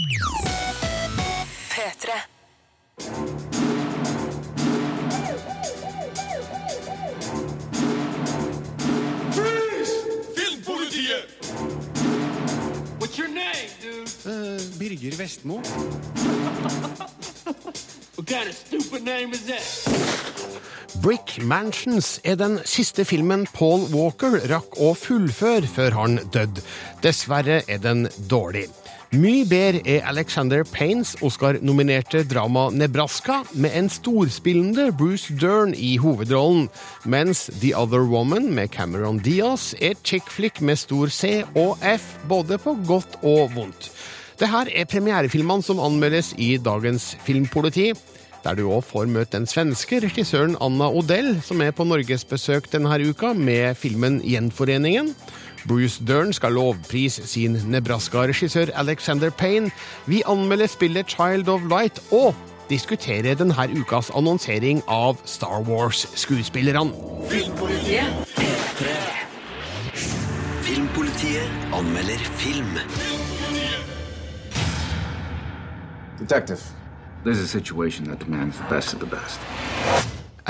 P3. Filmpolitiet! What's your name, dude? Birger Vestmo. What kind of stupid name is that? Brick Mansions er den siste filmen Paul Walker rakk å fullføre før han døde. Dessverre er den dårlig. Mye bedre er Alexander Paynes Oscar-nominerte drama Nebraska, med en storspillende Bruce Dern i hovedrollen, mens The Other Woman med Cameron Diaz er chick flick med stor C og F, både på godt og vondt. Dette er premierefilmene som anmeldes i dagens Filmpoliti der du òg får møte den svenske regissøren Anna Odell, som er på norgesbesøk denne uka med filmen Gjenforeningen. Bruce Dern skal lovprise sin Nebraska-regissør Alexander Payne. Vi anmelder spillet Child of Light og diskuterer denne ukas annonsering av Star Wars-skuespillerne. Filmpolitiet. Filmpolitiet anmelder film. Detective, there's a situation that demands the best of the best.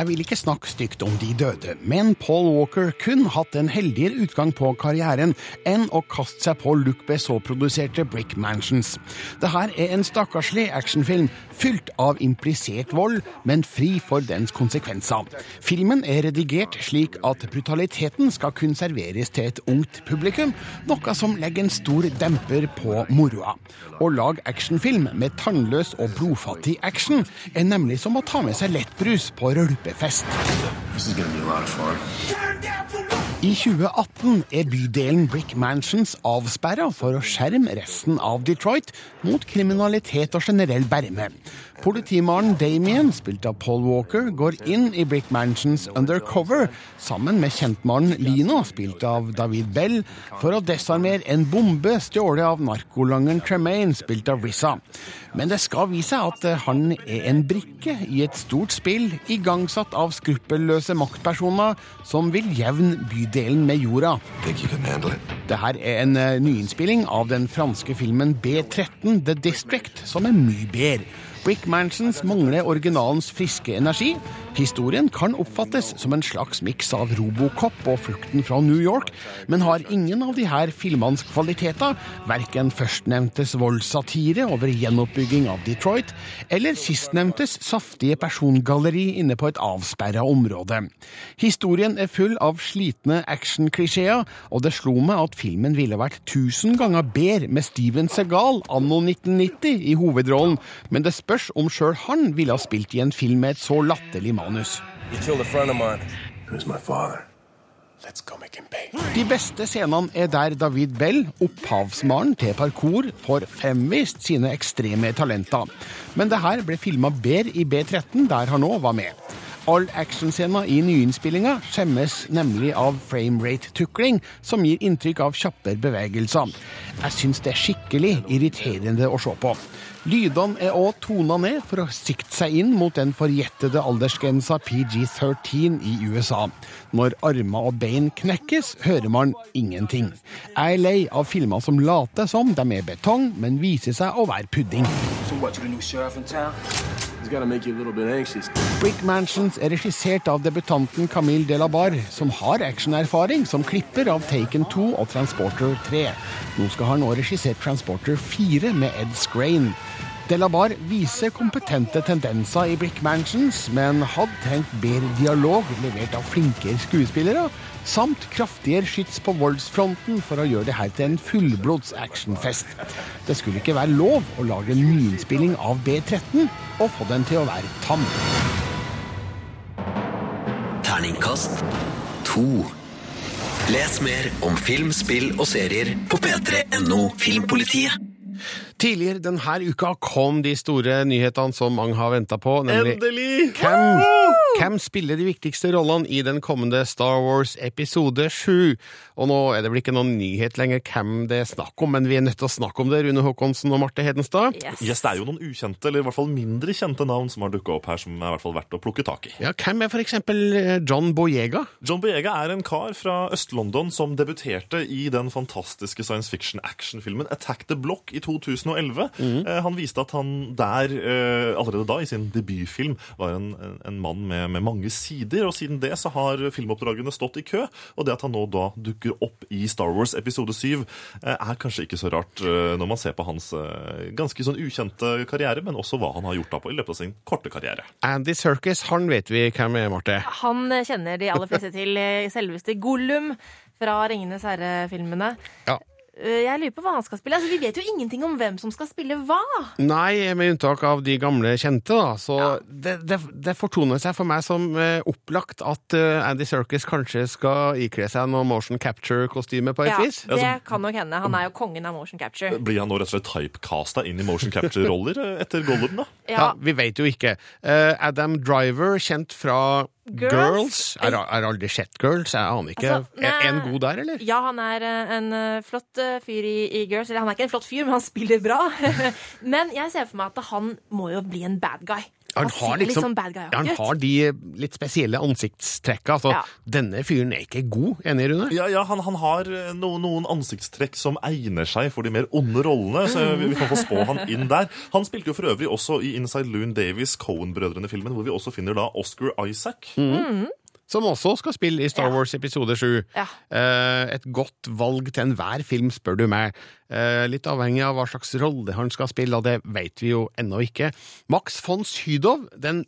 Jeg vil ikke snakke stygt om de døde, men Paul Walker kun hatt en heldigere utgang på karrieren enn å kaste seg på Luc Besson-produserte Brick Mansions. Dette er en stakkarslig actionfilm fylt av implisert vold, men fri for dens konsekvenser. Filmen er redigert slik at brutaliteten skal kunne serveres til et ungt publikum, noe som legger en stor demper på moroa. Å lage actionfilm med tannløs og blodfattig action er nemlig som å ta med seg lettbrus på rølpefest. Fun. I 2018 er bydelen Brick Mansions avsperra for å skjerme resten av Detroit mot kriminalitet og generell berme. Politimaren Damien, spilt av Paul Walker, går inn i Brick Mansions undercover sammen med kjentmannen Lino, spilt av David Bell, for å desarmere en bombe stjålet av narkolangeren Tremaine, spilt av Rissa. Men det skal vise seg at eh, han er en brikke i et stort spill igangsatt av skruppelløse maktpersoner som vil jevne bydelen med jorda. Det her er en eh, nyinnspilling av den franske filmen B13 The District, som er mye bedre. Brick Mansions mangler originalens friske energi. Historien kan oppfattes som en slags miks av Robocop og Flukten fra New York, men har ingen av de her filmenes kvaliteter, verken førstnevntes voldssatire over gjenoppbygging av Detroit, eller sistnevntes saftige persongalleri inne på et avsperra område. Historien er full av slitne actionklisjeer, og det slo meg at filmen ville vært tusen ganger bedre med Steven Segal anno 1990 i hovedrollen, men det spørs om sjøl han ville ha spilt i en film med et så latterlig manus. De beste scenene er der David Bell, opphavsmannen til parkour, får fremvist sine ekstreme talenter. Men det her ble filma bedre i B13, der han òg var med. All actionscener i nyinnspillinga skjemmes nemlig av framerate-tukling, som gir inntrykk av kjappere bevegelser. Jeg syns det er skikkelig irriterende å se på. Lydene er òg tona ned for å sikte seg inn mot den forjettede aldersgrensa PG13 i USA. Når armer og bein knekkes, hører man ingenting. Jeg er lei av filmer som later som de er betong, men viser seg å være pudding. So what. Brick Mansions er regissert av debutanten Camille Delabar, som har actionerfaring som klipper av Taken 2 og Transporter 3. Nå skal han nå regissere Transporter 4 med Ed Scrain. Delabar viser kompetente tendenser i Brick Mansions, men hadde trengt bedre dialog levert av flinkere skuespillere, samt kraftigere skyts på voldsfronten for å gjøre det her til en fullblods actionfest. Det skulle ikke være lov å lage en nyinnspilling av B13 og få den til å være tam. Terningkast 2. Les mer om film, spill og serier på p3.no Filmpolitiet. Tidligere denne uka kom de store nyhetene som mange har venta på, nemlig Endelig! Hvem Hvem spiller de viktigste rollene i den kommende Star Wars episode 7? Og nå er det vel ikke noen nyhet lenger hvem det er snakk om, men vi er nødt til å snakke om det, Rune Håkonsen og Marte Hedenstad. Yes. Yes, det er jo noen ukjente, eller i hvert fall mindre kjente navn som har dukka opp her, som er i hvert fall verdt å plukke tak i. Ja, Hvem er for eksempel eh, John Boyega? John Boyega er en kar fra Øst-London som debuterte i den fantastiske science fiction-actionfilmen Attack the Block i 2011. Eh, han viste at han der, eh, allerede da, i sin debutfilm, var en, en, en mann med, med mange sider. Og siden det så har filmoppdragene stått i kø. Og det at han nå da dukker opp i Star Wars episode 7, eh, er kanskje ikke så rart eh, når man ser på hans eh, ganske sånn ukjente karriere, men også hva han har gjort da på i løpet av sin korte karriere. Andy Serkis, han vet vi hvem er, Marte. Han kjenner de aller fleste til selveste Gollum fra Ringenes herre-filmene. Ja. Eh, Jeg lurer på hva han skal spille. Altså, vi vet jo ingenting om hvem som skal spille hva. Nei, med unntak av de gamle kjente, da. Så Ja. det, det, det fortoner seg for meg som eh, opplagt at eh, Andy Serkis kanskje skal ikle seg noe motion capture-kostyme på et Ja, vis. det kan nok hende. Han er jo kongen av motion capture. Blir han nå rett og slett typecasta inn i motion capture-roller etter Gollum, da? Ja, Ja, Vi vet jo ikke. Eh, Adam Driver, kjent fra Girls. Girls. Jeg har aldri sett Girls, jeg aner ikke. Altså, er en god der, eller? Ja, han er eh, en eh, flott eh, fyr i, i Girls. Eller han er ikke en flott fyr, men han spiller bra. men jeg ser for meg at han må jo bli en bad guy. Han, litt liksom, bad guy, han har de litt spesielle ansiktstrekka. Altså, Ja. Denne fyren er ikke god, enig, Rune? Ja, ja han, han har eh, no, noen ansiktstrekk som egner seg for de mer onde rollene, så vi, vi kan få spå han inn der. Han spilte jo for øvrig også i Inside Loon Davies Cohen-brødrene-filmen, hvor vi også finner da Oscar Isaac. Som også skal spille i Star Ja. Wars episode 7. Ja. Eh, et godt valg til enhver film, spør du meg. Eh, litt avhengig av hva slags rolle han skal spille, og det vet vi jo ennå ikke. Max von Sydow, den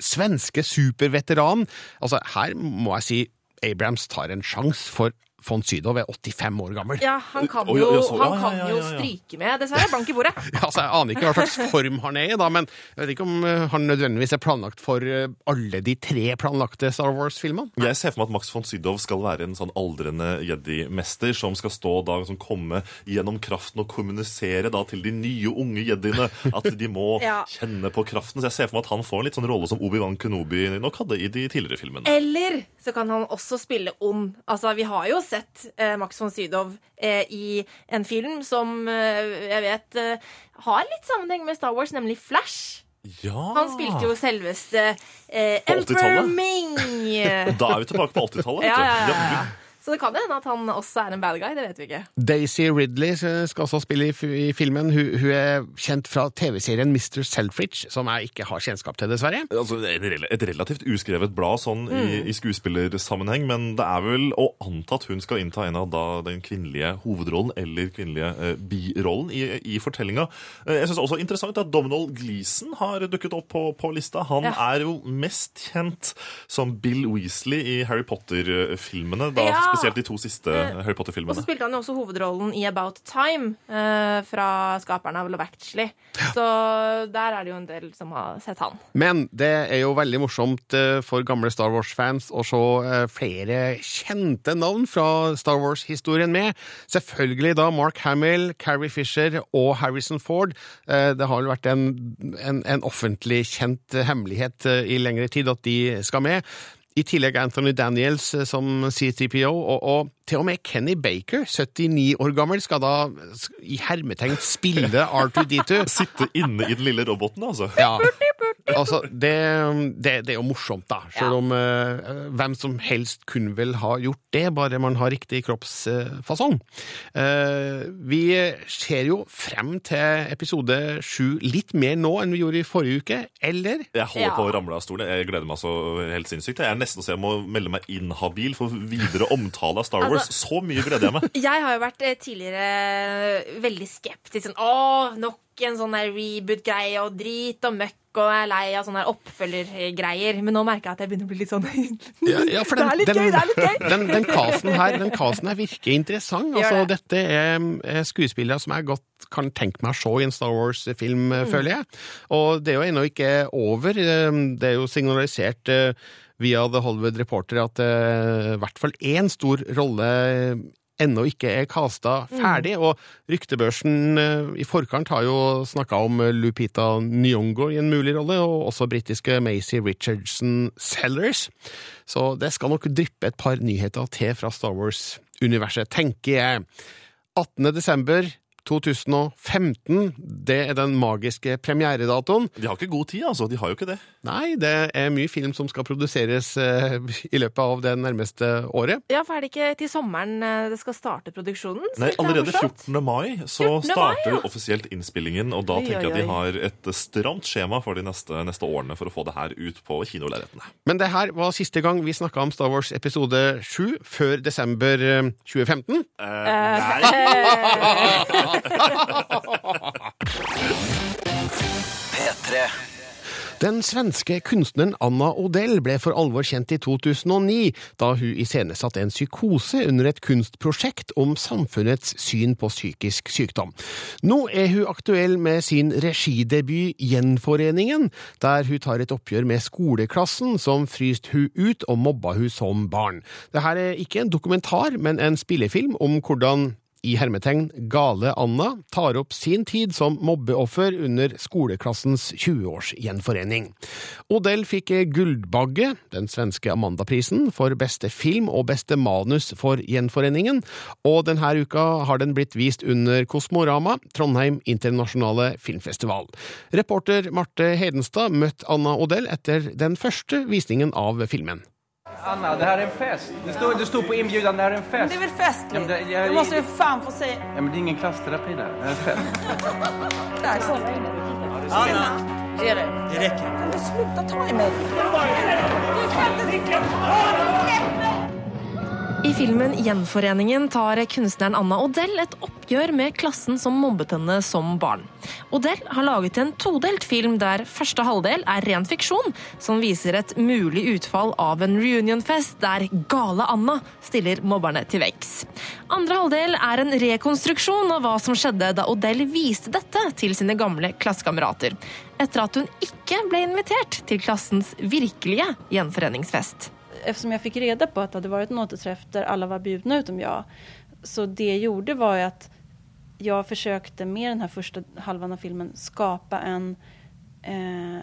svenske superveteranen. Altså, her må jeg si Abrams tar en sjanse, for von Sydow er 85 år gammel. Ja, han kan jo, han ja, ja, kan ja, jo stryke med. Dessverre blank i bordet. Ja, altså, Jeg aner ikke hva slags form han er i, da, men jeg vet ikke om eh, han nødvendigvis er planlagt for eh, alle de tre planlagte Star Wars-filmene. Jeg ser for meg at Max von Sydow skal være en sånn aldrende jedi-mester som skal stå da, som komme gjennom kraften og kommunisere da til de nye unge jediene at de må Ja. kjenne på kraften. Så jeg ser for meg at han får en litt sånn rolle som Obi-Wan Kenobi nok hadde i de tidligere filmene. Eller så kan han også spille ond. Altså, vi har jo sett eh, Max von Sydow eh, i en film som eh, jeg vet eh, har litt sammenheng med Star Wars, nemlig Flash. Ja! Han spilte jo selveste eh, Emperor Ming. Da er vi tilbake på 80-tallet. Ja, ja, ja, ja. Så det kan jo hende at han også er en bad guy. Det vet vi ikke. Daisy Ridley skal også spille i, i filmen. Hun, hun er kjent fra TV-serien Mr. Selfridge, som jeg ikke har kjennskap til, dessverre. Altså, et, rel- et relativt uskrevet blad sånn i, Mm. i skuespillersammenheng, men det er vel å anta at hun skal innta en av da den kvinnelige hovedrollen eller kvinnelige eh, birollen i, i fortellinga. Eh, jeg synes også interessant at Domhnall Gleeson har dukket opp på, på lista. Han Ja. er jo mest kjent som Bill Weasley i Harry Potter-filmene, da Ja. Spesielt de to siste Harry Og så spilte han jo også hovedrollen i About Time eh, fra skaperne av Love Actually. Så der er det jo en del som har sett han. Men det er jo veldig morsomt eh, for gamle Star Wars-fans å se eh, flere kjente navn fra Star Wars-historien med. Selvfølgelig da Mark Hamill, Carrie Fisher og Harrison Ford. Eh, Det har vel vært en, en, en offentlig kjent eh, hemmelighet eh, i lengre tid at de skal med. I tillegg Anthony Daniels eh, som C3PO, og, og til og med Kenny Baker, 79 år gammel, skal da i hermetegn spille R2D2. Sitte inne i den lille roboten, altså. Ja. Altså, det, det, det er jo morsomt, da. Selv Ja. om uh, hvem som helst kunne vel ha gjort det, bare man har riktig kroppsfasong. Uh, vi ser jo frem til episode sju litt mer nå enn vi gjorde i forrige uke, eller? Jeg holder Ja. på å ramle av stolen. Jeg gleder meg så helt sinnssykt. Jeg er nesten så jeg må melde meg inhabil for videre omtale av Star Wars. Altså- så mye gleder jeg meg. Jeg har jo vært eh, tidligere veldig skeptisk. Sånn, Åh, nok en sånn reboot-greie og drit og møkk, og er lei av sånne oppfølgergreier. Men nå merker jeg at jeg begynner å bli litt sånn Ja, ja, for Det er litt den, gøy, det er litt gøy! Den, den casen her, den casen her virker interessant. Altså, det. dette er, er skuespillere som jeg godt kan tenke meg å se i en Star Wars-film, Mm. føler jeg. Og det er jo ennå ikke over. Eh, Det er jo signalisert eh, via The Hollywood Reporter at eh, i hvert fall én stor rolle ennå ikke er casta ferdig. Og ryktebørsen eh, i forkant har jo snakka om eh, Lupita Nyong'o i en mulig rolle, og også britiske Maisie Richardson Sellers. Så det skal nok dryppe et par nyheter til fra Star Wars-universet, tenker jeg. 18. desember 2015, det er den magiske premieredatoen. De har ikke god tid, altså. De har jo ikke det. Nei, det er mye film som skal produseres eh, i løpet av det nærmeste året. Ja, for er det ikke til sommeren eh, det skal starte produksjonen? Nei, Allerede 14. mai så 14. mai, starter ja. offisielt innspillingen, og da Oi, tenker jeg at de har et stramt skjema for de neste, neste årene for å få det her ut på kinolerretene. Men det her var siste gang vi snakka om Star Wars episode 7, før desember 2015. eh, 2015. P3. Den svenske kunstneren Anna Odell ble for alvor kjent i 2009, da hun iscenesatte en psykose under et kunstprosjekt om samfunnets syn på psykisk sykdom. Nå er hun aktuell med sin regidebut Gjenforeningen, der hun tar et oppgjør med skoleklassen som fryste hun ut og mobba hun som barn. Dette er ikke en dokumentar, men en spillefilm om hvordan i hermetegn gale Anna tar opp sin tid som mobbeoffer under skoleklassens 20-års gjenforening. Odell fikk Guldbagge, den svenske Amandaprisen, for beste film og beste manus for gjenforeningen, og denne uka har den blitt vist under Kosmorama, Trondheim internasjonale filmfestival. Reporter Marte Hedenstad møtte Anna Odell etter den første visningen av filmen. Anna, det här är en fest. Det står, det står på inbjudan, det här är en fest. Det är väl festligt? Ja, det- jag- du måste ju fan få säga... Ja, men det är ingen klassterapi där. Det här är en fest. Där, så. Anna! Ge dig. Det räcker. Kan du sluta ta i mig? Du kan inte... I filmen Gjenforeningen tar kunstneren Anna Odell et oppgjør med klassen som mobbet henne som barn. Odell har laget en todelt film der første halvdel er ren fiksjon, som viser et mulig utfall av en reunionfest der gale Anna stiller mobberne til veggs. Andre halvdel er en rekonstruksjon av hva som skjedde da Odell viste dette til sine gamle klassekamerater, etter at hun ikke ble invitert til klassens virkelige gjenforeningsfest. eftersom jeg fikk reda på at det hadde vært en återträff der alle var bjudna utom jeg, Så det gjorde var att jag försökte med den här första halvan av filmen skapa en eh,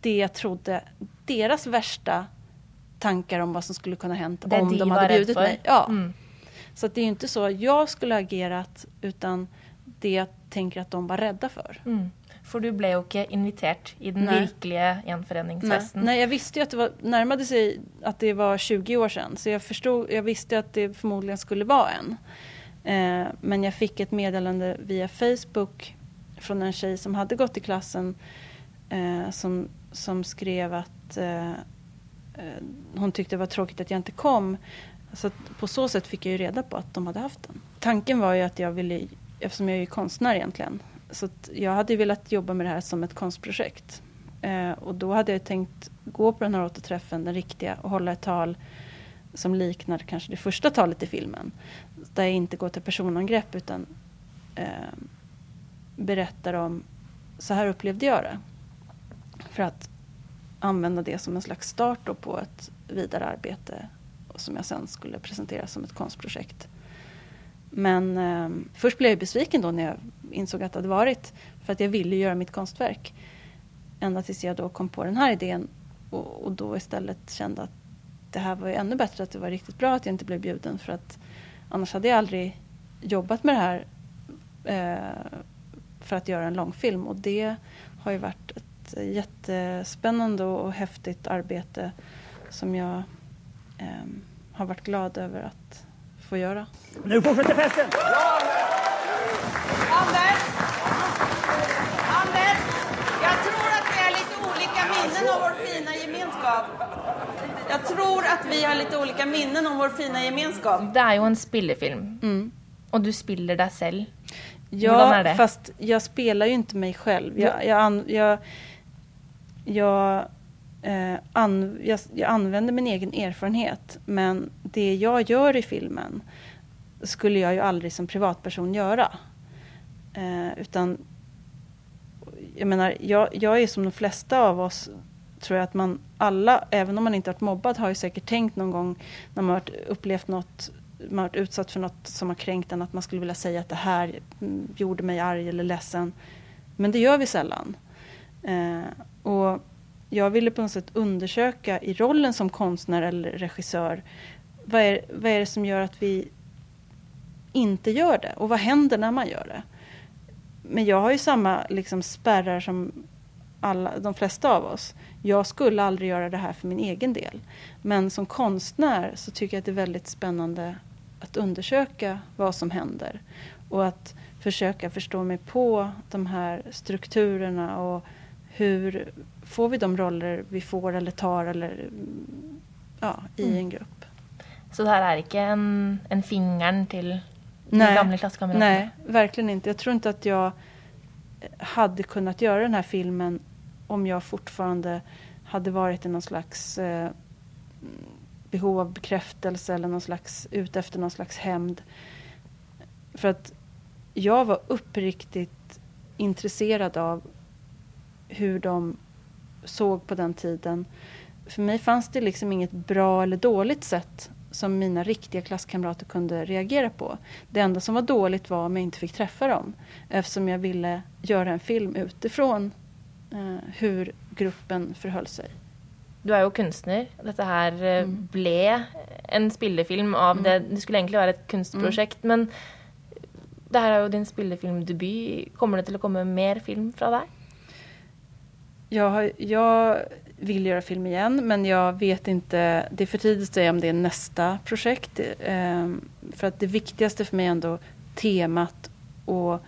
det jag trodde deras värsta tankar om vad som skulle kunna hänt Det om de de hade bjudit mig. Ja. Mm. Så att det är ju inte så att jag skulle ha agerat utan det jag tänker att de var rädda för. Mm. For du ble jo ikke invitert i den Nei. virkelige Nej, gjenforeningsfesten. nej, jag visste ju att det var, närmade sig att det var 20 år sedan. Så jag, förstod, jag visste att det förmodligen skulle vara en. Eh, men jag fick ett meddelande via Facebook från en tjej som hade gått i klassen eh, som, som skrev att eh, eh, hon tyckte det var tråkigt att jag inte kom. Så på så sätt fick jag ju reda på att de hade haft den. Tanken var ju att jag ville, eftersom jag är ju konstnär egentligen, så hade ju velat jobba med det här som ett konstprojekt. Eh, och då hade jag tänkt gå på den här återträffen, den riktiga, och hålla ett tal som liknar kanske det första talet i filmen. Där jag inte går till personangrepp utan eh, berättar om, så här upplevde jag det. För att använda det som en slags start på ett vidare arbete som jag sen skulle presentera som ett konstprojekt. Men eh, först blev jag besviken då när jag insåg att det hade varit för att jag ville göra mitt konstverk. Ända tills jag då kom på den här idén och, och då istället kände att det här var ju ännu bättre, att det var riktigt bra att jag inte blev bjuden för att annars hade jag aldrig jobbat med det här eh, för att göra en långfilm och det har ju varit ett jättespännande och häftigt arbete som jag eh, har varit glad över att få göra. Nu fortsätter festen! Anders! Anders! Jag tror att vi har lite olika minnen av vår fina gemenskap. Jeg tror at vi har litt olika minnen om vår fina gemenskap. Det er jo en spillefilm, og du spiller deg selv. Ja, fast jeg spiller jo ikke meg selv. Jeg, jeg, jeg, jeg, jag, eh, an, jag, jag min egen erfarenhet. Men det jeg gjør i filmen skulle jeg jo aldri som privatperson gjøre. Eh, utan, jeg menar, jeg, jeg er som de fleste av oss tror jag att man alla, även om man inte varit mobbad, har ju säkert tänkt någon gång när man har upplevt något man har varit utsatt för något som har kränkt en, att man skulle vilja säga att det här mm, gjorde mig arg eller ledsen. Men det gör vi sällan. Eh, och jag ville på något sätt undersöka i rollen som konstnär eller regissör, vad är, vad är det som gör att vi inte gör det? Och vad händer när man gör det? Men jag har ju samma liksom, spärrar som alla, de flesta av oss. Jag skulle aldrig göra det här för min egen del. Men som konstnär så tycker jag att det är väldigt spännande att undersöka vad som händer. Och att försöka förstå mig på de här strukturerna och hur får vi de roller vi får eller tar eller ja, i Mm. en grupp. Så det her er ikke en, en fingeren til de Nej, gamle klasskamrater? nej, verkligen inte. Jag tror inte att jag hade kunnat göra den här filmen om jag fortfarande hade varit i någon slags eh, behov av bekräftelse eller någon slags, ute efter någon slags hämnd. För att jag var uppriktigt intresserad av hur de såg på den tiden. För mig fanns det liksom inget bra eller dåligt sätt som mina riktiga klasskamrater kunde reagera på. Det enda som var dåligt var om jag inte fick träffa dem. Eftersom jag ville göra en film utifrån hur gruppen förhöll sig. Du er jo kunstner. Dette her eh, ble en spillefilm av det Det skulle egentlig være et kunstprosjekt, men det her er jo din spillefilmdebut. Kommer det til å komme mer film fra deg? Jeg, jeg vil gjøre film igjen, men jeg vet ikke det er for tidlig å si om det er neste prosjekt. For för det viktigste for meg er temat og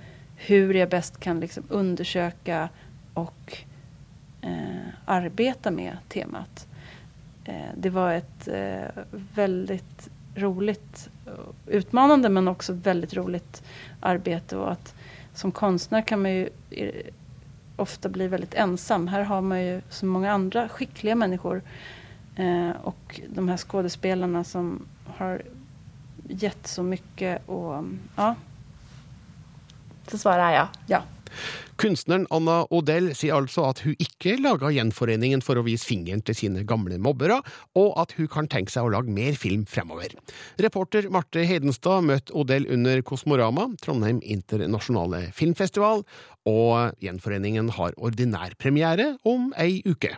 hur jeg best kan liksom undersöka och eh, arbeta med temat. Eh, det var ett eh, väldigt roligt, utmanande men också väldigt roligt arbete och att som konstnär kan man ju eh, ofta bli väldigt ensam. Här har man ju så många andra skickliga människor eh, och de här skådespelarna som har gett så mycket och ja. Så svaret er ja. Ja. Kunstneren Anna Odell sier altså at hun ikke laga Gjenforeningen for å vise fingeren til sine gamle mobbere, og at hun kan tenke seg å lage mer film fremover. Reporter Marte Hedenstad møtte Odell under Kosmorama, Trondheim internasjonale filmfestival, og Gjenforeningen har ordinær premiere om ei uke.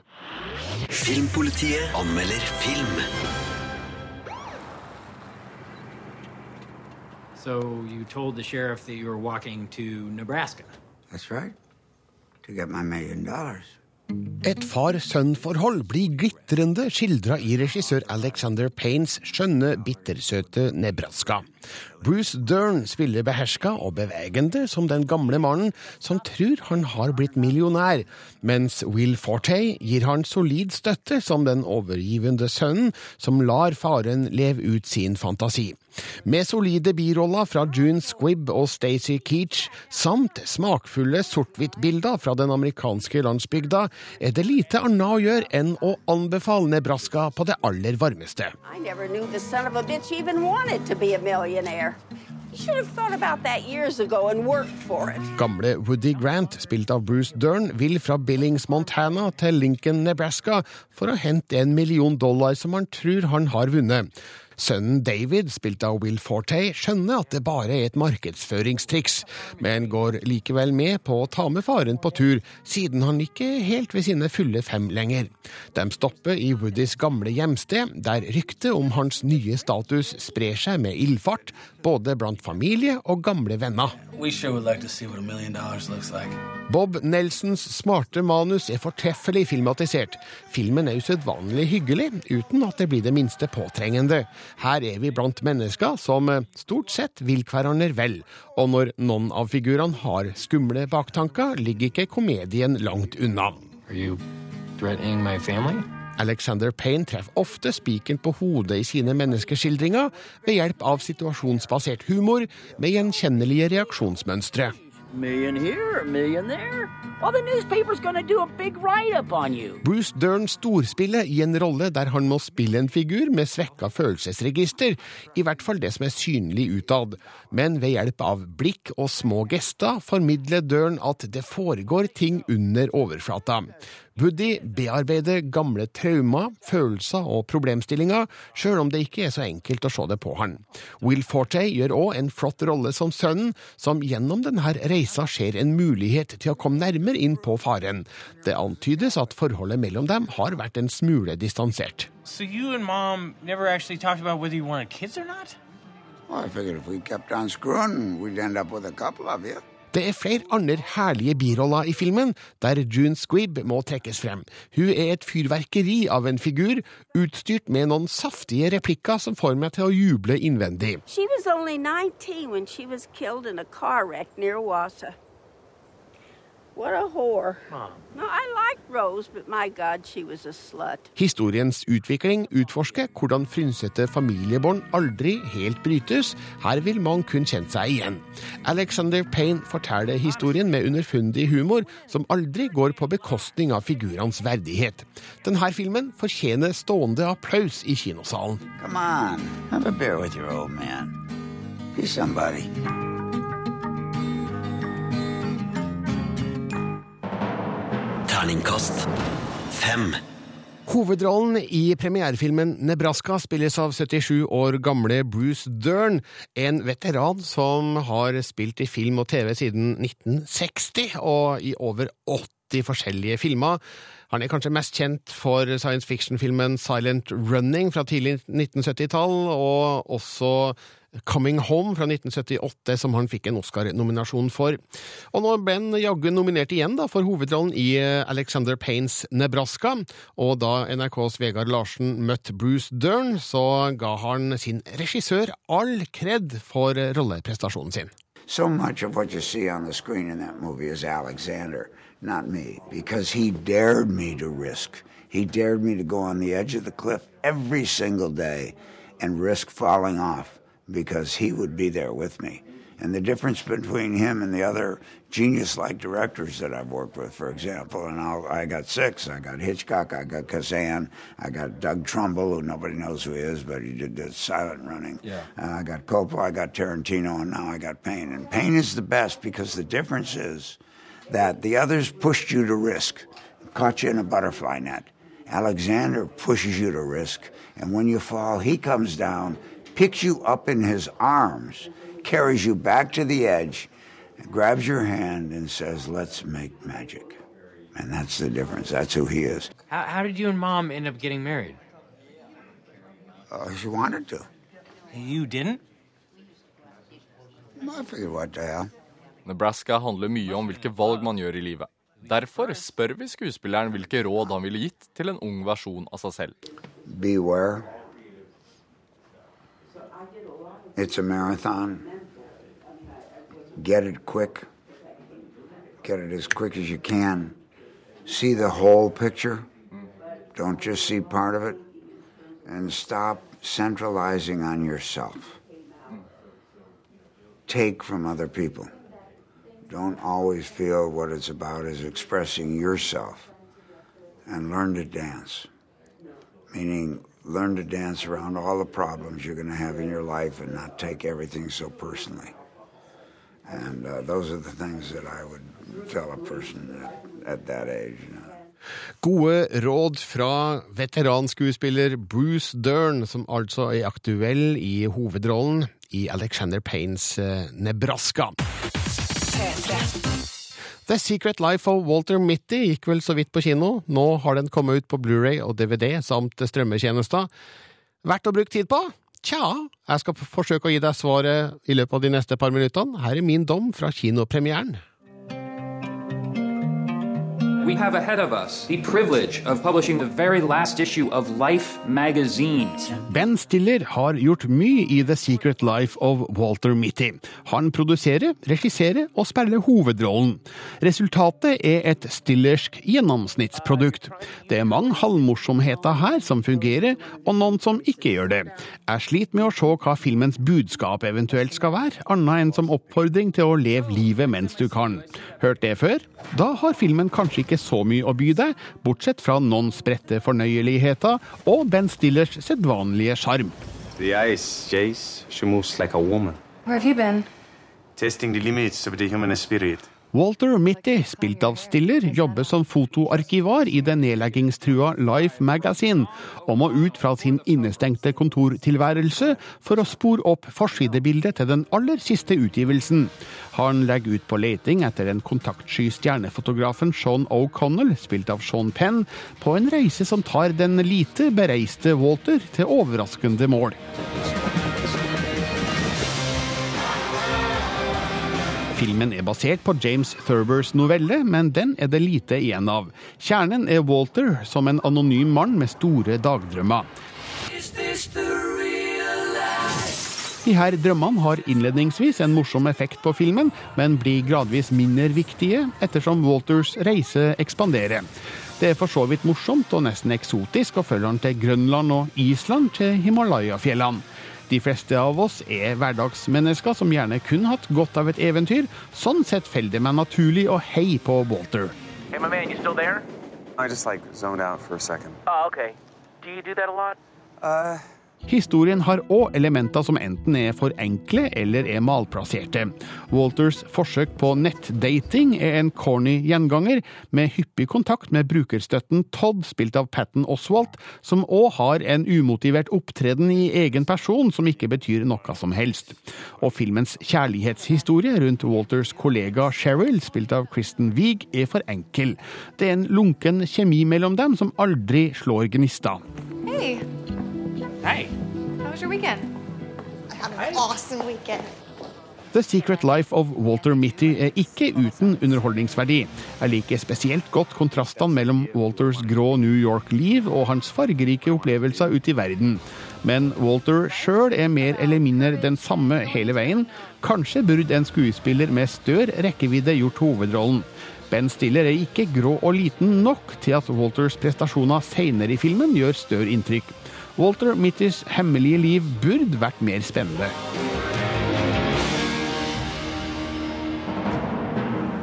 Filmpolitiet anmelder film. So you told the sheriff that you were walking to Nebraska. Et far-sønn-forhold blir glitrende skildra i regissør Alexander Paynes skjønne, bittersøte Nebraska. Bruce Dern spiller beherska og bevegende som den gamle mannen som tror han har blitt millionær, mens Will Forte gir han solid støtte som den overgivende sønnen som lar faren leve ut sin fantasi. Med solide biroller fra June Squibb og Stacey Keach, samt smakfulle sort-hvitt-bilder fra den amerikanske landsbygda, er det lite annet å gjøre enn å anbefale Nebraska på det aller varmeste. I never knew the son of a bitch even wanted to be millionaire. Gamle Woody Grant, spilt av Bruce Dern, vil fra Billings, Montana til Lincoln, Nebraska for å hente en million dollar som han tror han har vunnet. Sønnen David, spilt av Will Forte, skjønner at det bare er et markedsføringstriks, men går likevel med på å ta med faren på tur, siden han ikke helt ved sine fulle fem lenger. De stopper i Woodys gamle hjemsted, der ryktet om hans nye status sprer seg med ildfart, både blant familie og gamle venner. Bob Nelsons smarte manus er fortreffelig filmatisert. Filmen er usedvanlig hyggelig, uten at det blir det minste påtrengende. Her er vi blant mennesker som eh, stort sett vil hverandre vel, og når noen av figurene har skumle baktanker, ligger ikke komedien langt unna. Are you threatening my family? Alexander Payne treffer ofte spikeren på hodet i sine menneskeskildringer ved hjelp av situasjonsbasert humor med gjenkjennelige reaksjonsmønstre. Million here, million there. Well, the newspaper's gonna do a big write-up on you. Bruce Dern storspiller i en rolle der han må spille en figur med svekka følelsesregister, i hvert fall det som er synlig utad. Men ved hjelp av blikk og små gester formidler Dern at det foregår ting under overflata. Woody bearbeider gamle traumer, følelser og problemstillinger, sjøl om det ikke er så enkelt å se det på han. Will Forte gjør òg en flott rolle som sønnen, som gjennom denne reisa ser en mulighet til å komme nærmere inn på faren. Det antydes at forholdet mellom dem har vært en smule distansert. So you and mom never actually talked about whether you wanted kids or not? Well, I figured if we kept on screwing, we'd end up with a couple of you. Det er flere andre herlige biroller i filmen, der June Squibb må trekkes frem. Hun er et fyrverkeri av en figur, utstyrt med noen saftige replikker som får meg til å juble innvendig. She was only 19 when she was killed in a car wreck near Wassa. Historiens utvikling utforsker hvordan frynsete familiebånd aldri helt brytes. Her vil man kun kjenne seg igjen. Alexander Payne forteller historien med underfundig humor, som aldri går på bekostning av figurenes verdighet. Denne filmen fortjener stående applaus i kinosalen. Come on, have a beer with your old man. Be somebody. Terningkast fem. Hovedrollen i premierefilmen Nebraska spilles av 77 år gamle Bruce Dern, en veteran som har spilt i film og TV siden 1960, og i over 80 forskjellige filmer. Han er kanskje mest kjent for science fiction-filmen Silent Running fra tidlig 1970-tall, og også Coming Home fra 1978, som han fikk en Oscar-nominasjon for. Og nå ble han jaggu nominert igjen da, for hovedrollen i Alexander Paynes Nebraska. Og da NRKs Vegard Larsen møtte Bruce Dern, så ga han sin regissør all kred for rolleprestasjonen sin. So much of what you see on the screen in that movie is Alexander, not me, because he dared me to risk. He dared me to go on the edge of the cliff every single day and risk falling off because he would be there with me. And the difference between him and the other genius like directors that I've worked with, for example, and I'll, I got six I got Hitchcock, I got Kazan, I got Doug Trumbull, who nobody knows who he is, but he did the silent running. Yeah. Uh, I got Coppola, I got Tarantino, and now I got Payne. And Payne is the best because the difference is that the others pushed you to risk, caught you in a butterfly net. Alexander pushes you to risk, and when you fall, he comes down, picks you up in his arms, carries you back to the edge, grabs your hand, and says, Let's make magic. And that's the difference. That's who he is. How, how did you and mom end up getting married? Uh, she wanted to. You didn't? I figured what the hell. Nebraska handler mye om hvilke valg man gjør i livet. Derfor spør vi skuespilleren hvilke råd han ville gitt til en ung versjon av seg selv. Beware. It's a marathon. Get it quick. Get it as quick as you can. See the whole picture. Don't just see part of it. And stop centralizing on yourself. Take from other people. Don't always feel what it's about is expressing yourself. And learn to dance. Meaning, learn to dance around all the problems you're going to have in your life and not take everything so personally. And uh, those are the things that I would tell a person at, at that age. You know. Gode råd fra veteranskuespiller Bruce Dern, som altså er aktuell i hovedrollen i Alexander Paynes eh, Nebraska. The Secret Life of Walter Mitty gikk vel så vidt på kino. Nå har den kommet ut på Blu-ray og DVD samt strømmetjenester. Verdt å bruke tid på? Tja, jeg skal forsøke å gi deg svaret i løpet av de neste par minuttene. Her er min dom fra kinopremieren. We have ahead of us the privilege of publishing the very last issue of Life magazine. Ben Stiller har gjort mye i The Secret Life of Walter Mitty. Han produserer, regisserer og spiller hovedrollen. Resultatet er et stillersk gjennomsnittsprodukt. Det er mange halvmorsomheter her som fungerer, og noen som ikke gjør det. Jeg sliter med å se hva filmens budskap eventuelt skal være, annet enn som oppfordring til å leve livet mens du kan. Hørt det før? Da har filmen kanskje ikke så mye å by deg, bortsett fra noen spredte fornøyeligheter og Ben Stillers sedvanlige sjarm. The ice, Jace. She moves like a woman. Where have you been? Testing the limits of the human spirit. Walter Mitty, spilt av Stiller, jobber som fotoarkivar i det nedleggingstrua Life Magazine, og må ut fra sin innestengte kontortilværelse for å spore opp forsidebildet til den aller siste utgivelsen. Han legger ut på leting etter den kontaktsky stjernefotografen Sean O'Connell, spilt av Sean Penn, på en reise som tar den lite bereiste Walter til overraskende mål. Filmen er basert på James Thurbers novelle, men den er det lite igjen av. Kjernen er Walter som en anonym mann med store dagdrømmer. De her drømmene har innledningsvis en morsom effekt på filmen, men blir gradvis mindre viktige ettersom Walters reise ekspanderer. Det er for så vidt morsomt og nesten eksotisk å følge han til Grønland og Island til Himalaya-fjellene. De fleste av oss er hverdagsmennesker som gjerne kun hatt godt av et eventyr. Sånn sett faller det meg naturlig å heie på Walter. Hey, my man, you still there? I just like zoned out for a second. Oh, okay. Do you do that a lot? Uh, Historien har òg elementer som enten er for enkle eller er malplasserte. Walters forsøk på nettdating er en corny gjenganger, med hyppig kontakt med brukerstøtten Todd, spilt av Patten Oswalt, som òg har en umotivert opptreden i egen person som ikke betyr noe som helst. Og filmens kjærlighetshistorie rundt Walters kollega Cheryl, spilt av Kristen Wiig, er for enkel. Det er en lunken kjemi mellom dem som aldri slår gnister. Hey, Hey. how was your weekend? I had an awesome weekend. The Secret Life of Walter Mitty er ikke uten underholdningsverdi. Jeg liker spesielt godt kontrastene mellom Walters grå New York-liv og hans fargerike opplevelser ute i verden. Men Walter sjøl er mer eller mindre den samme hele veien. Kanskje burde en skuespiller med større rekkevidde gjort hovedrollen. Ben Stiller er ikke grå og liten nok til at Walters prestasjoner seinere i filmen gjør større inntrykk. Walter Mittys hemmelige liv burde vært mer spennende.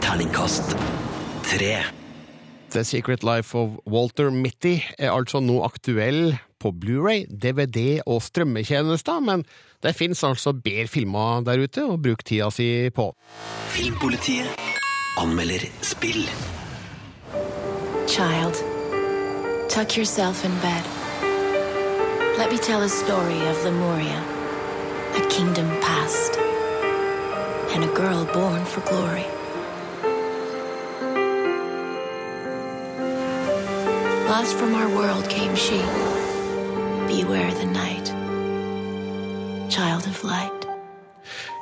Terningkast tre. The Secret Life of Walter Mitty er altså nå aktuell på Blu-ray, DVD og strømmetjenester, men det fins altså bedre filmer der ute å bruke tida si på. Filmpolitiet anmelder spill. Child, tuck yourself in bed. Let me tell a story of Lemuria, a kingdom past, and a girl born for glory. Lost from our world came she. Beware the night. Child of light.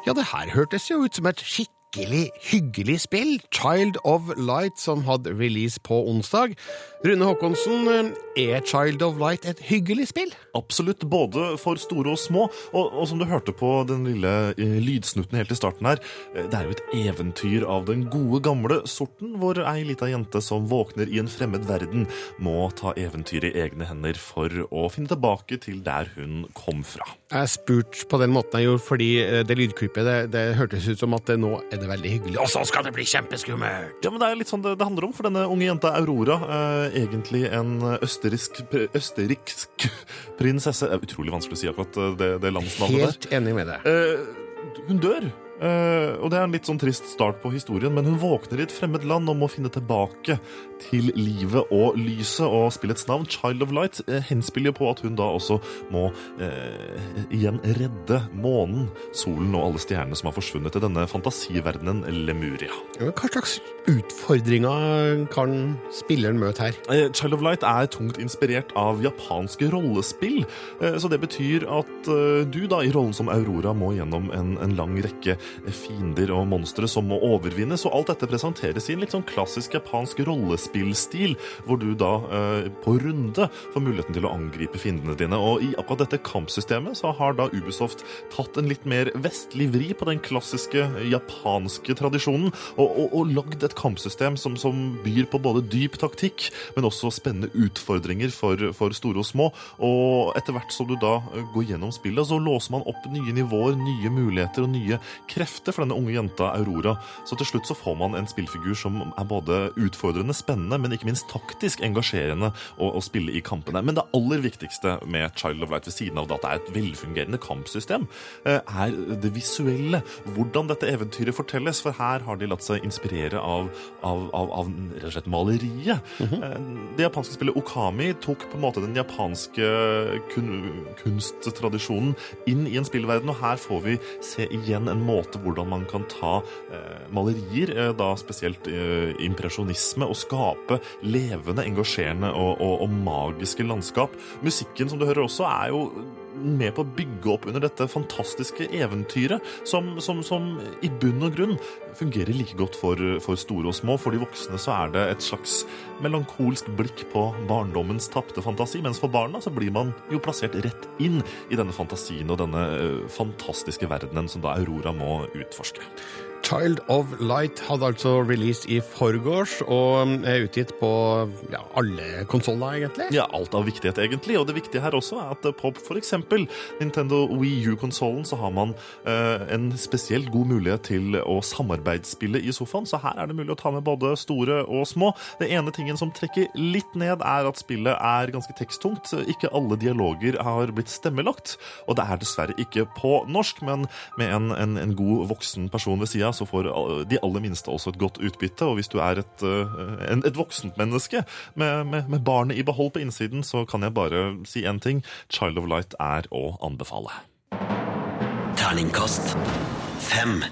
Ja, det her hørtes jo ut som et skikkelig hyggelig spill, Child of Light, som hadde release på onsdag. Rune Håkonsen, er Child of Light et hyggelig spill? Absolutt, både for store og små. Og, og som du hørte på den lille eh, lydsnutten helt i starten her, eh, det er jo et eventyr av den gode, gamle sorten, hvor ei lita jente som våkner i en fremmed verden, må ta eventyret i egne hender for å finne tilbake til der hun kom fra. Jeg spurte på den måten jeg gjorde, fordi eh, det lydklippet det, det hørtes ut som at det nå er det veldig hyggelig, og så skal det bli kjempeskummelt! Ja, men Det er litt sånn det, det handler om for denne unge jenta Aurora. Eh, egentlig en østerriksk, østerriksk prinsesse. Det er utrolig vanskelig å si akkurat eh, det, det landsnavnet der. Helt enig med deg. Eh, hun dør. Eh, og det er en litt sånn trist start på historien, men hun våkner i et fremmed land og må finne tilbake til livet og lyset. Og spillets navn, Child of Light, uh, henspiller på at hun da også må uh, igjen redde månen, solen og alle stjernene som har forsvunnet i denne fantasiverdenen Lemuria. Hva slags utfordringer kan spilleren møte her? Child of Light er tungt inspirert av japanske rollespill. Så det betyr at du da i rollen som Aurora må gjennom en, en lang rekke fiender og monstre som må overvinnes. Og alt dette presenteres i en litt sånn klassisk japansk rollespillstil, hvor du da eh, på runde får muligheten til å angripe fiendene dine. Og i akkurat dette kampsystemet så har da Ubisoft tatt en litt mer vestlig vri på den klassiske japanske tradisjonen, og, og, og lagd et kampsystem som, som byr på både dyp taktikk, men også spennende utfordringer for, for store og små. Og etter hvert som du da eh, går gjennom spillet, så låser man opp nye nivåer, nye muligheter og nye krefter for denne unge jenta Aurora. Så til slutt så får man en spillfigur som er både utfordrende, spennende, men ikke minst taktisk engasjerende å, å spille i kampene. Men det aller viktigste med Child of Light, ved siden av at det er et velfungerende kampsystem, eh, er det visuelle. Hvordan dette eventyret fortelles. For her har de latt seg inspirere av, av, av, av rett og slett maleriet. Eh, Det japanske spillet Okami tok på en måte den japanske kun, kunsttradisjonen inn i en spillverden, og her får vi se igjen en måte hvordan man kan ta eh, malerier, eh, da spesielt eh, impresjonisme, og skape levende, engasjerende og, og, og magiske landskap. Musikken, som du hører også, er jo med på å bygge opp under dette fantastiske eventyret, som, som, som i bunn og grunn fungerer like godt for, for store og små. For de voksne så er det et slags melankolsk blikk på barndommens tapte fantasi, mens for barna så blir man jo plassert rett inn i denne fantasien og denne eh, fantastiske verdenen som da Aurora må utforske. Child of Light hadde altså release i forgårs, og er utgitt på ja, alle konsoller, egentlig. Ja, alt av viktighet, egentlig. Og det viktige her også er at på f.eks. Nintendo Wii U-konsollen så har man eh, en spesielt god mulighet til å samarbeidsspille i sofaen, så her er det mulig å ta med både store og små. Det ene tingen som trekker litt ned, er at spillet er ganske teksttungt. Ikke alle dialoger har blitt stemmelagt, og det er dessverre ikke på norsk, men med en, en, en god voksen person ved sida så får de aller minste også et godt utbytte. Og hvis du er et, eh, et voksent menneske med, med, med barnet i behold på innsiden, så kan jeg bare si én ting. Child of Light er å anbefale. Terningkast fem.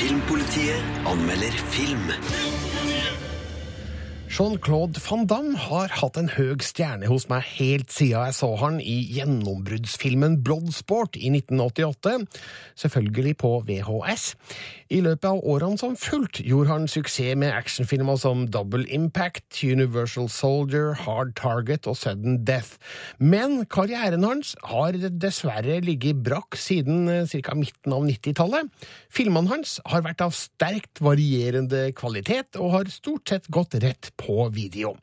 Filmpolitiet anmelder film. Jean-Claude Van Damme har hatt en høg stjerne hos meg helt siden jeg så han i gjennombruddsfilmen Bloodsport i 1988, selvfølgelig på VHS. I løpet av årene som fulgt gjorde han suksess med actionfilmer som Double Impact, Universal Soldier, Hard Target og Sudden Death. Men karrieren hans har dessverre ligget brakk siden ca. midten av 90-tallet. Filmene hans har vært av sterkt varierende kvalitet og har stort sett gått rett på video.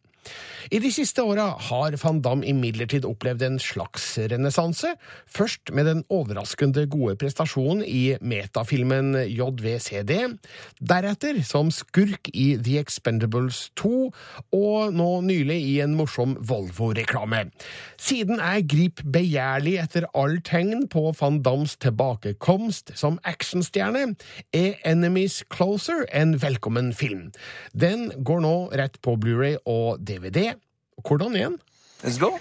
I de siste åra har van Damme imidlertid opplevd en slags renessanse. Først med den overraskende gode prestasjonen i metafilmen JVCD. Deretter som skurk i The Expendables 2, og nå nylig i en morsom Volvo-reklame. Siden er Grip begjærlig etter all tegn på van Dams tilbakekomst som actionstjerne, er Enemies Closer en velkommen film. Den går nå rett på Blu-ray og DVD. Hvordan igjen? Let's go.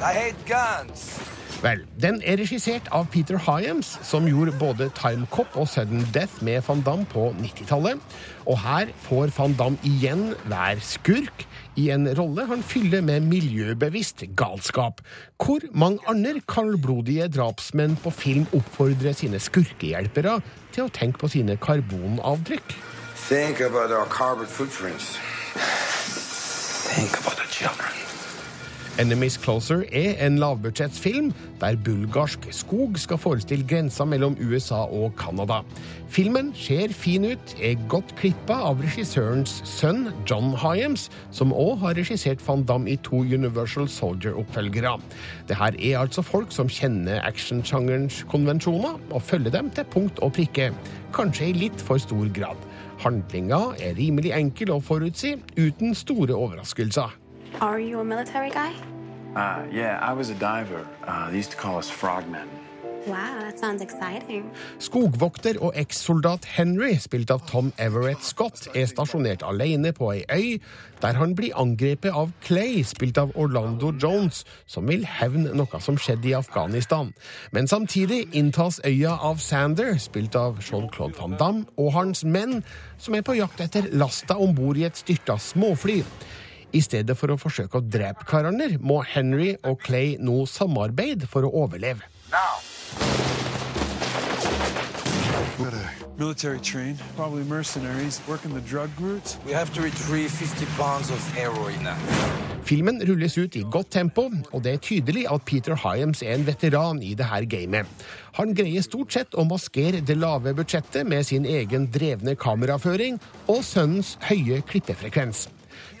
I hate guns. Vel, den er regissert av Peter Hyams, som gjorde både Time Cop og Sudden Death med van Damme på 90-tallet. Og her får van Damme igjen hver skurk i en rolle han fyller med miljøbevisst galskap. Hvor mange andre kaldblodige drapsmenn på film oppfordrer sine skurkehjelpere til å tenke på sine karbonavtrykk? Think about our carbon footprints. Think about the children. Enemies Closer er en lavbudsjettsfilm der bulgarsk skog skal forestille grensa mellom USA og Canada. Filmen ser fin ut, er godt klippa av regissørens sønn John Hyams, som òg har regissert Van Damme i to Universal Soldier-oppfølgere. Det her er altså folk som kjenner actionsjangerens konvensjoner og følger dem til punkt og prikke, kanskje i litt for stor grad. Handlinga er rimelig enkel å forutsi, uten store overraskelser. Are you a military guy? Uh, yeah, I was a diver. Uh, they used to call us frogmen. Wow, that sounds exciting. Skogvokter og ekssoldat Henry, spilt av Tom Everett Scott, er stasjonert alene på ei øy, der han blir angrepet av Clay, spilt av Orlando Jones, som vil hevne noe som skjedde i Afghanistan. Men samtidig inntas øya av Sander, spilt av Jean-Claude Van Damme, og hans menn, som er på jakt etter lasta om bord i et styrta småfly. I stedet for å forsøke å drepe hverandre, må Henry og Clay nå samarbeide for å overleve. Military train, probably mercenaries, working the drug routes. We have to retrieve 50 pounds of heroin now. Filmen rulles ut i godt tempo, og det er tydelig at Peter Hyams er en veteran i det her gamet. Han greier stort sett å maskere det lave budsjettet med sin egen drevne kameraføring og sønnens høye klippefrekvens.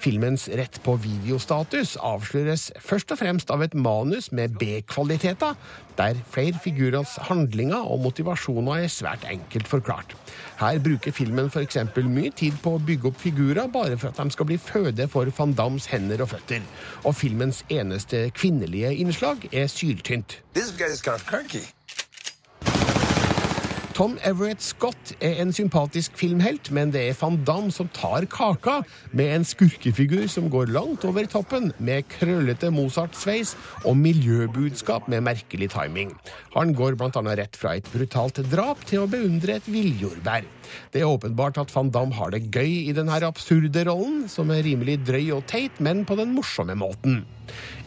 Filmens rett på videostatus avsløres først og fremst av et manus med B-kvaliteter, der flere figurers handlinger og motivasjoner er svært enkelt forklart. Her bruker filmen f.eks. mye tid på å bygge opp figurer bare for at de skal bli føde for van Dams hender og føtter. Og filmens eneste kvinnelige innslag er syltynt. This guy's kind of perky. Tom Everett Scott er en sympatisk filmhelt, men det er van Damme som tar kaka med en skurkefigur som går langt over toppen, med krøllete Mozart-sveis og miljøbudskap med merkelig timing. Han går bl.a. rett fra et brutalt drap til å beundre et villjordbær. Det er åpenbart at van Damme har det gøy i denne absurde rollen, som er rimelig drøy og teit, men på den morsomme måten.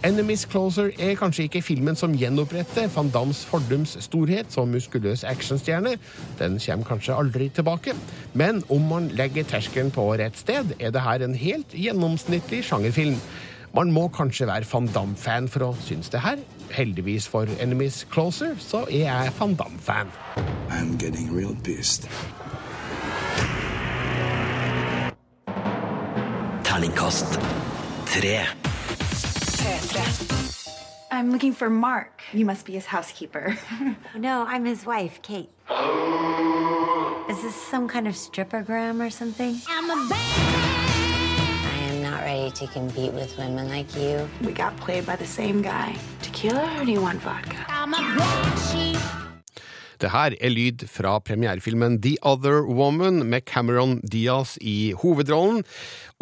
Enemies Closer er kanskje ikke filmen som gjenoppretter van Dams fordums storhet som muskuløs actionstjerne. Den kommer kanskje aldri tilbake. Men om man legger terskelen på rett sted, er det her en helt gjennomsnittlig sjangerfilm. Man må kanskje være van Damme-fan for å synes det her. Heldigvis for Enemies Closer så er jeg van Damme-fan. I'm getting real pissed. Terningkast tre. I'm looking for Mark. You must be his housekeeper. No, I'm his wife, Kate. Is this some kind of strippergram or something? I'm a bad. I am not ready to compete with women like you. We got played by the same guy. Tequila or do you want vodka? I'm a black sheep. Det her er lyd fra premierefilmen The Other Woman med Cameron Diaz i hovedrollen.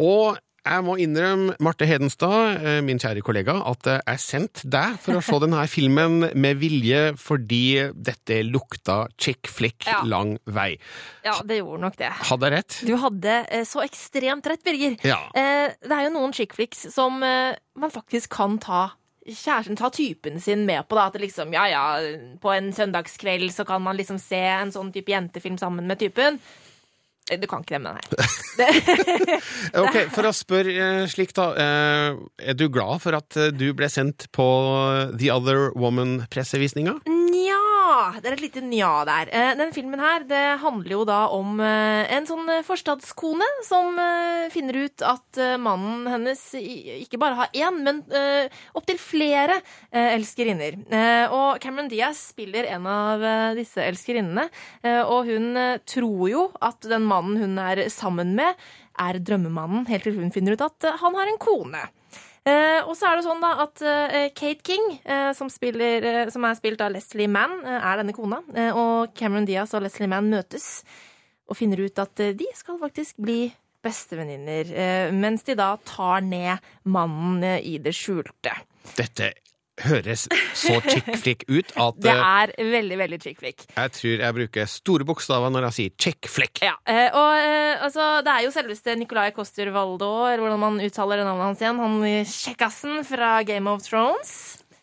Og jeg må innrømme, Marte Hedenstad, eh, min kjære kollega, at eh, jeg sendte deg for å se denne filmen med vilje fordi dette lukta chick flick Ja. lang vei. Ja, det gjorde nok det. Hadde jeg rett? Du hadde eh, så ekstremt rett, Birger. Ja. Det er jo noen chick flicks som man faktisk kan ta kjæresten ta typen sin med på. da, At det liksom, ja ja, på en søndagskveld så kan man liksom se en sånn type jentefilm sammen med typen. Eh, Du kan ikke det med den her. Ok, For å spørre eh, slik, da. eh, Er du glad for at du ble sendt på The Other Woman-pressevisninga? Nja, det er et lite nja der. Eh, Den filmen her det handler jo da om eh, en sånn eh, forstadskone som finner ut at mannen hennes ikke bare har én, men opptil flere elskerinner. Og Cameron Diaz spiller en av disse elskerinnene, og hun tror jo at den mannen hun er sammen med, er drømmemannen, helt til hun finner ut at han har en kone. Eh, og så er det sånn da at eh, Kate King, eh, som, spiller, som er spilt av Leslie Mann, er denne kona. Og Cameron Diaz og Leslie Mann møtes og finner ut at de skal faktisk bli bestevenninner. Mens de da tar ned mannen i det skjulte. Dette høres så chick flick ut at Det eh, er veldig, veldig chick flick. jeg tror jeg bruker store bokstaver når jeg sier chick flick. Ja, eh, og eh, altså, det er jo selveste Nicolai Coster-Waldau, eller hvordan man uttaler navnet hans igjen, han kjekkasen fra Game of Thrones,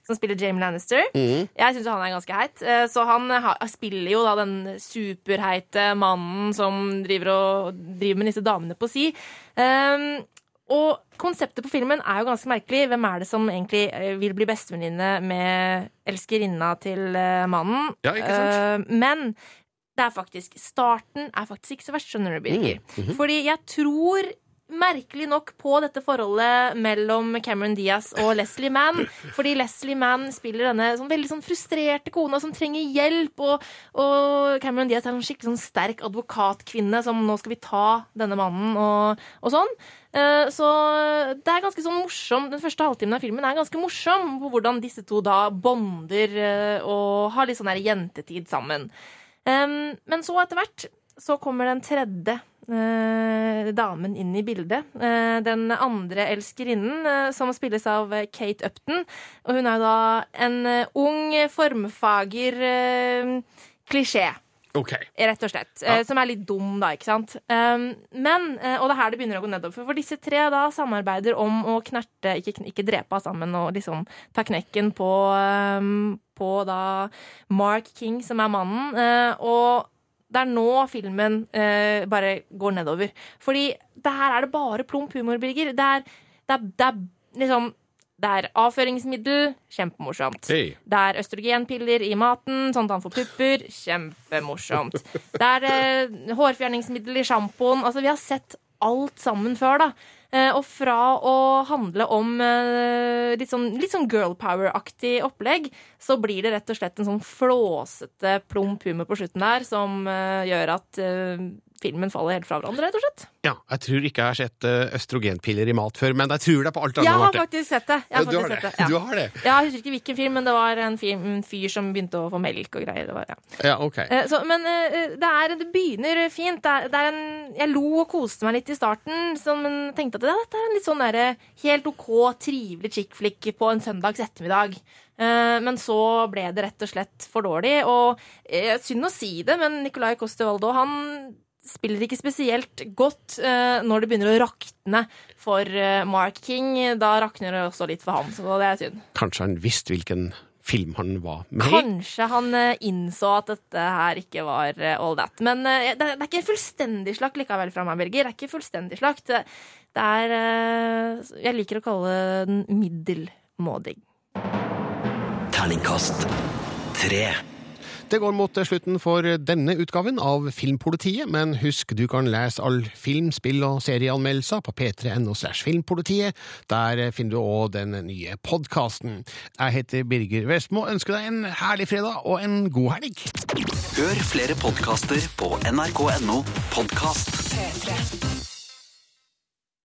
som spiller Jamie Lannister. Mm. Jeg syns han er ganske heit, så han spiller jo da den superheite mannen som driver, og, driver med disse damene på si. Um, og konseptet på filmen er jo ganske merkelig. Hvem er det som egentlig eh, vil bli bestevenninne med elskerinna til eh, mannen? Ja, ikke sant? Eh, men det er faktisk starten er faktisk ikke så verst, skjønner du, Birger. Mm, mhm. Fordi jeg tror merkelig nok på dette forholdet mellom Cameron Diaz og Leslie Mann. Fordi Leslie Mann spiller denne sånn veldig sånn frustrerte kona som trenger hjelp. Og, og Cameron Diaz er en skikkelig sånn sterk advokatkvinne som nå skal vi ta denne mannen og, og sånn. Eh, Så det er ganske sånn morsom Den første halvtimen av filmen er ganske morsom på hvordan disse to da bonder eh, og har litt sånn her jentetid sammen. Men så etter hvert så kommer den tredje eh, damen inn i bildet. Eh, den andre elskerinnen, eh, som spilles av eh, Kate Upton. Og hun er jo da en eh, ung, formfager eh, klisjé. Okay. Rett og slett. eh, Ja. Som er litt dum, da, ikke sant. Um, men, og det er her det begynner å gå nedover. For disse tre da samarbeider om å knerte, ikke, ikke drepe sammen, og liksom ta knekken på, um, på da Mark King, som er mannen. eh, og det er nå filmen eh, bare går nedover. Fordi det her er det bare plump humor, Birger. Det er, det er, det er liksom det er avføringsmiddel, kjempemorsomt. Hey. Det er østrogenpiller i maten, sånn at han får pupper. Kjempemorsomt. Det er eh, hårfjerningsmiddel i sjampoen. Altså, vi har sett alt sammen før, da. Eh, Og fra å handle om eh, litt sånn, sånn girl power-aktig opplegg, så blir det rett og slett en sånn flåsete plump humor på slutten der som eh, gjør at filmen faller helt fra hverandre, rett og slett. Ja, jeg tror ikke jeg har sett eh, østrogenpiller i mat før, men jeg tror det er på alt annet. Jeg har faktisk sett det. Jeg har du har det. det. Ja. Du har det. Ja, Jeg husker ikke hvilken film, men det var en, film, en fyr som begynte å få melk og greier. Det var, ja. Ja, ok. Eh, Så, men eh, det, er, det begynner fint. Det er, det er en, jeg lo og koste meg litt i starten, men tenkte at ja, dette er en litt sånn der, helt OK, trivelig chick flick på en søndags ettermiddag. Men så ble det rett og slett for dårlig. Og synd å si det, men Nicolai Coste-Waldo han spiller ikke spesielt godt uh, når det begynner å rakne for uh, Mark King. Da rakner det også litt for han, så det er synd. Kanskje han visste hvilken film han var med i? Kanskje han uh, innså at dette her ikke var all that. Men det, det er ikke fullstendig slakt likevel fra meg, Birger. Det er ikke fullstendig slakt. Det, det er Jeg liker å kalle den middelmådig. Terningkast tre. Det går mot slutten for denne utgaven av Filmpolitiet, men husk du kan lese all film, spill og serieanmeldelser på p3.no slash filmpolitiet. Der finner du òg den nye podkasten. Jeg heter Birger Vestmo, ønsker deg en herlig fredag og en god helg. Hør flere podkaster på nrk.no podkast. P3.